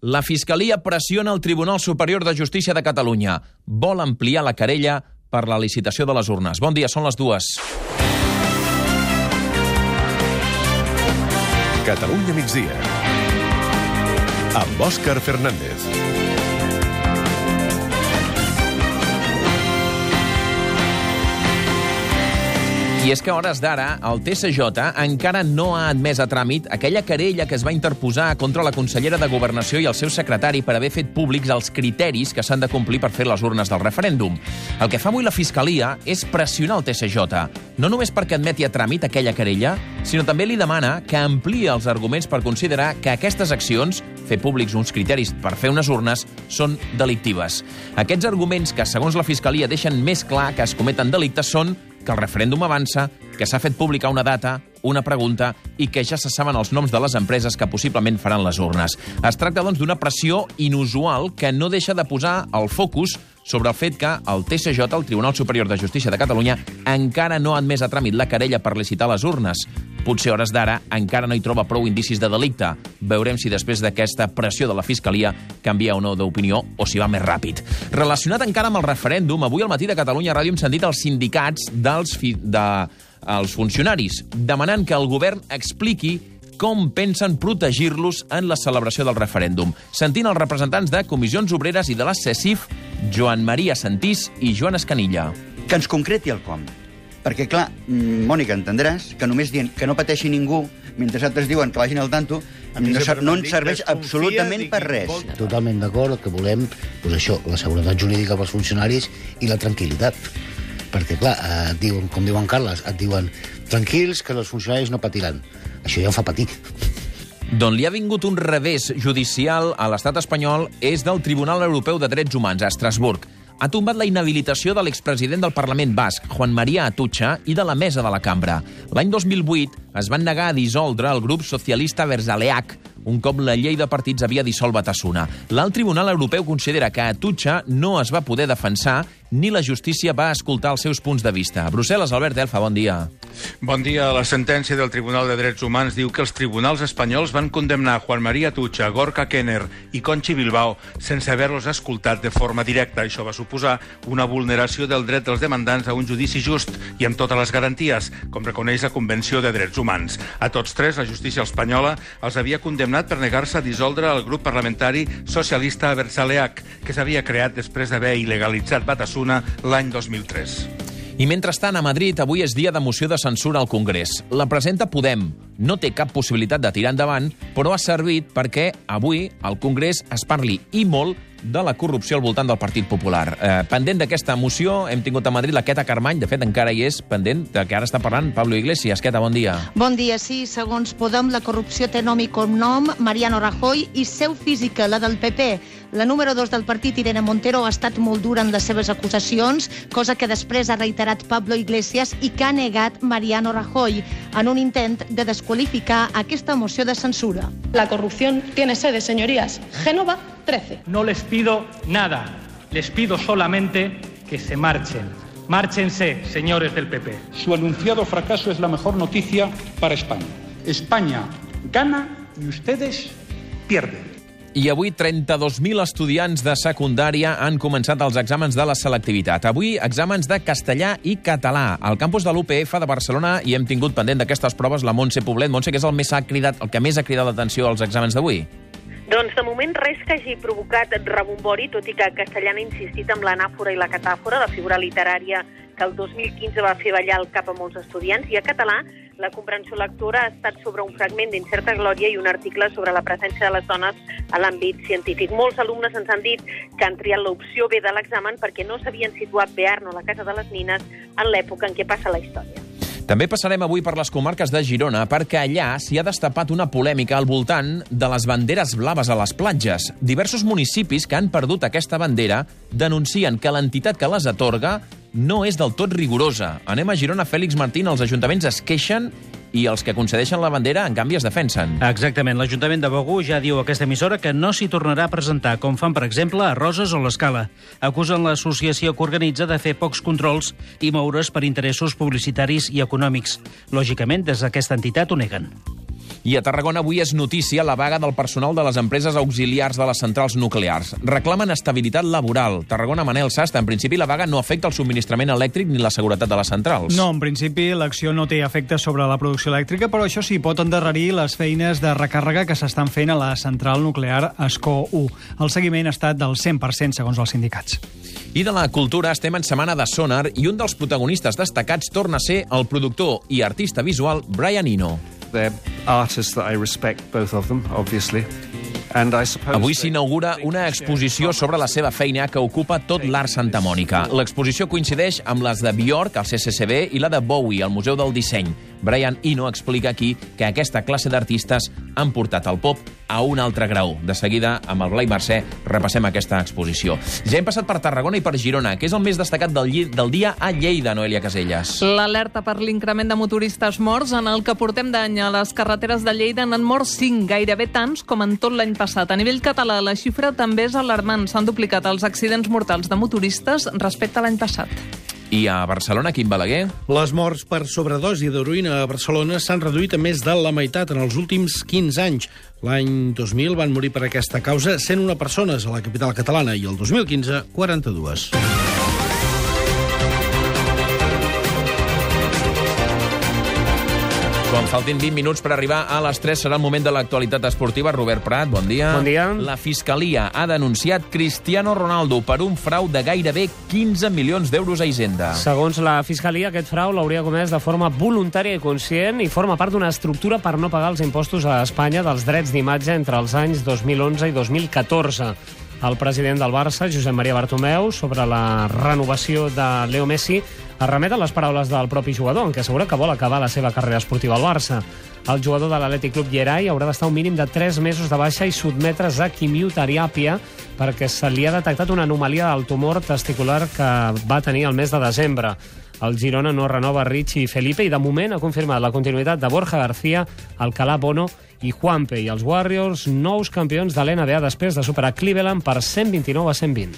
La Fiscalia pressiona el Tribunal Superior de Justícia de Catalunya. Vol ampliar la querella per la licitació de les urnes. Bon dia, són les dues. Catalunya migdia. Amb Òscar Fernández. I és que a hores d'ara el TSJ encara no ha admès a tràmit aquella querella que es va interposar contra la consellera de Governació i el seu secretari per haver fet públics els criteris que s'han de complir per fer les urnes del referèndum. El que fa avui la Fiscalia és pressionar el TSJ, no només perquè admeti a tràmit aquella querella, sinó també li demana que ampliï els arguments per considerar que aquestes accions, fer públics uns criteris per fer unes urnes, són delictives. Aquests arguments que, segons la Fiscalia, deixen més clar que es cometen delictes són que el referèndum avança, que s'ha fet pública una data, una pregunta i que ja se saben els noms de les empreses que possiblement faran les urnes. Es tracta, doncs, d'una pressió inusual que no deixa de posar el focus sobre el fet que el TSJ, el Tribunal Superior de Justícia de Catalunya, encara no ha admès a tràmit la querella per licitar les urnes. Potser hores d'ara encara no hi troba prou indicis de delicte. Veurem si després d'aquesta pressió de la Fiscalia canvia o no d'opinió o si va més ràpid. Relacionat encara amb el referèndum, avui al matí de Catalunya Ràdio hem sentit els sindicats dels fi de als funcionaris, demanant que el govern expliqui com pensen protegir-los en la celebració del referèndum. Sentint els representants de comissions obreres i de la CECIF, Joan Maria Santís i Joan Escanilla. Que ens concreti el com. Perquè, clar, mm, Mònica, entendràs que només dient que no pateixi ningú, mentre altres diuen que vagin al tanto, no, ser, no ens serveix absolutament per res. Totalment d'acord, el que volem, doncs això, la seguretat jurídica pels funcionaris i la tranquil·litat. Perquè, clar, et diuen, com diuen Carles, et diuen tranquils que els funcionaris no patiran. Això ja ho fa patir. D'on li ha vingut un revés judicial a l'estat espanyol és del Tribunal Europeu de Drets Humans, a Estrasburg. Ha tombat la inhabilitació de l'expresident del Parlament basc, Juan María Atutxa, i de la mesa de la cambra. L'any 2008 es van negar a dissoldre el grup socialista Verzaleac, un cop la llei de partits havia dissolt Batasuna. L'alt Tribunal Europeu considera que Atutxa no es va poder defensar ni la justícia va escoltar els seus punts de vista. A Brussel·les, Albert Elfa, bon dia. Bon dia. La sentència del Tribunal de Drets Humans diu que els tribunals espanyols van condemnar Juan María Tutxa, Gorka Kenner i Conchi Bilbao sense haver-los escoltat de forma directa. Això va suposar una vulneració del dret dels demandants a un judici just i amb totes les garanties, com reconeix la Convenció de Drets Humans. A tots tres, la justícia espanyola els havia condemnat per negar-se a dissoldre el grup parlamentari socialista Versaleac, que s'havia creat després d'haver il·legalitzat Batasuna Osasuna l'any 2003. I mentrestant, a Madrid, avui és dia de moció de censura al Congrés. La presenta Podem. No té cap possibilitat de tirar endavant, però ha servit perquè avui al Congrés es parli i molt de la corrupció al voltant del Partit Popular. Eh, pendent d'aquesta moció, hem tingut a Madrid la Queta Carmany, de fet encara hi és pendent, de que ara està parlant Pablo Iglesias. Queta, bon dia. Bon dia, sí. Segons Podem, la corrupció té nom i cognom, Mariano Rajoy, i seu física, la del PP. La número 2 del partit, Irene Montero, ha estat molt dura en les seves acusacions, cosa que després ha reiterat Pablo Iglesias i que ha negat Mariano Rajoy en un intent de desqualificar aquesta moció de censura. La corrupció tiene sede, señorías. Génova 13. No les pido nada, les pido solamente que se marchen. Márchense, señores del PP. Su anunciado fracaso es la mejor noticia para España. España gana y ustedes pierden. I avui 32.000 estudiants de secundària han començat els exàmens de la selectivitat. Avui, exàmens de castellà i català. Al campus de l'UPF de Barcelona i hem tingut pendent d'aquestes proves la Montse Poblet. Montse, que és el, més ha cridat, el que més ha cridat l'atenció als exàmens d'avui? Doncs de moment res que hagi provocat rebombori, tot i que Castellana ha insistit amb l'anàfora i la catàfora, la figura literària que el 2015 va fer ballar el cap a molts estudiants, i a català la comprensió lectora ha estat sobre un fragment d'Incerta Glòria i un article sobre la presència de les dones a l'àmbit científic. Molts alumnes ens han dit que han triat l'opció B de l'examen perquè no s'havien situat Bearno, la casa de les nines, en l'època en què passa la història. També passarem avui per les comarques de Girona perquè allà s'hi ha destapat una polèmica al voltant de les banderes blaves a les platges. Diversos municipis que han perdut aquesta bandera denuncien que l'entitat que les atorga no és del tot rigorosa. Anem a Girona, Fèlix Martín, els ajuntaments es queixen i els que concedeixen la bandera, en canvi, es defensen. Exactament. L'Ajuntament de Begur ja diu a aquesta emissora que no s'hi tornarà a presentar, com fan, per exemple, a Roses o l'Escala. Acusen l'associació que organitza de fer pocs controls i moure's per interessos publicitaris i econòmics. Lògicament, des d'aquesta entitat ho neguen. I a Tarragona avui és notícia la vaga del personal de les empreses auxiliars de les centrals nuclears. Reclamen estabilitat laboral. Tarragona, Manel Sast, en principi la vaga no afecta el subministrament elèctric ni la seguretat de les centrals. No, en principi l'acció no té efecte sobre la producció elèctrica, però això sí, pot endarrerir les feines de recàrrega que s'estan fent a la central nuclear Escó 1. El seguiment ha estat del 100% segons els sindicats. I de la cultura estem en setmana de Sonar i un dels protagonistes destacats torna a ser el productor i artista visual Brian Eno. They're artists that I respect, both of them, obviously. And I suppose Avui s'inaugura una exposició sobre la seva feina que ocupa tot l'art Santa Mònica. L'exposició coincideix amb les de Bjork, al CCCB, i la de Bowie, al Museu del Disseny. Brian Eno explica aquí que aquesta classe d'artistes han portat el pop a un altre grau. De seguida, amb el Blai Mercè, repassem aquesta exposició. Ja hem passat per Tarragona i per Girona, que és el més destacat del, del dia a Lleida, Noelia Caselles. L'alerta per l'increment de motoristes morts en el que portem d'any a les carreteres de Lleida n'han mort 5, gairebé tants com en tot l'any passat. A nivell català, la xifra també és alarmant. S'han duplicat els accidents mortals de motoristes respecte a l'any passat. I a Barcelona, Quim Balaguer? Les morts per sobredosi d'heroïna a Barcelona s'han reduït a més de la meitat en els últims 15 anys. L'any 2000 van morir per aquesta causa 101 persones a la capital catalana i el 2015, 42. Quan faltin 20 minuts per arribar a les 3 serà el moment de l'actualitat esportiva. Robert Prat, bon dia. Bon dia. La Fiscalia ha denunciat Cristiano Ronaldo per un frau de gairebé 15 milions d'euros a Hisenda. Segons la Fiscalia, aquest frau l'hauria comès de forma voluntària i conscient i forma part d'una estructura per no pagar els impostos a Espanya dels drets d'imatge entre els anys 2011 i 2014. El president del Barça, Josep Maria Bartomeu, sobre la renovació de Leo Messi, es remet a les paraules del propi jugador, en què assegura que vol acabar la seva carrera esportiva al Barça. El jugador de l'Atlètic Club Llerai haurà d'estar un mínim de 3 mesos de baixa i sotmetre's a quimioteràpia perquè se li ha detectat una anomalia del tumor testicular que va tenir el mes de desembre. El Girona no renova Richie i Felipe i de moment ha confirmat la continuïtat de Borja García, Alcalá Bono i Juanpe. I els Warriors, nous campions de l'NBA després de superar Cleveland per 129 a 120.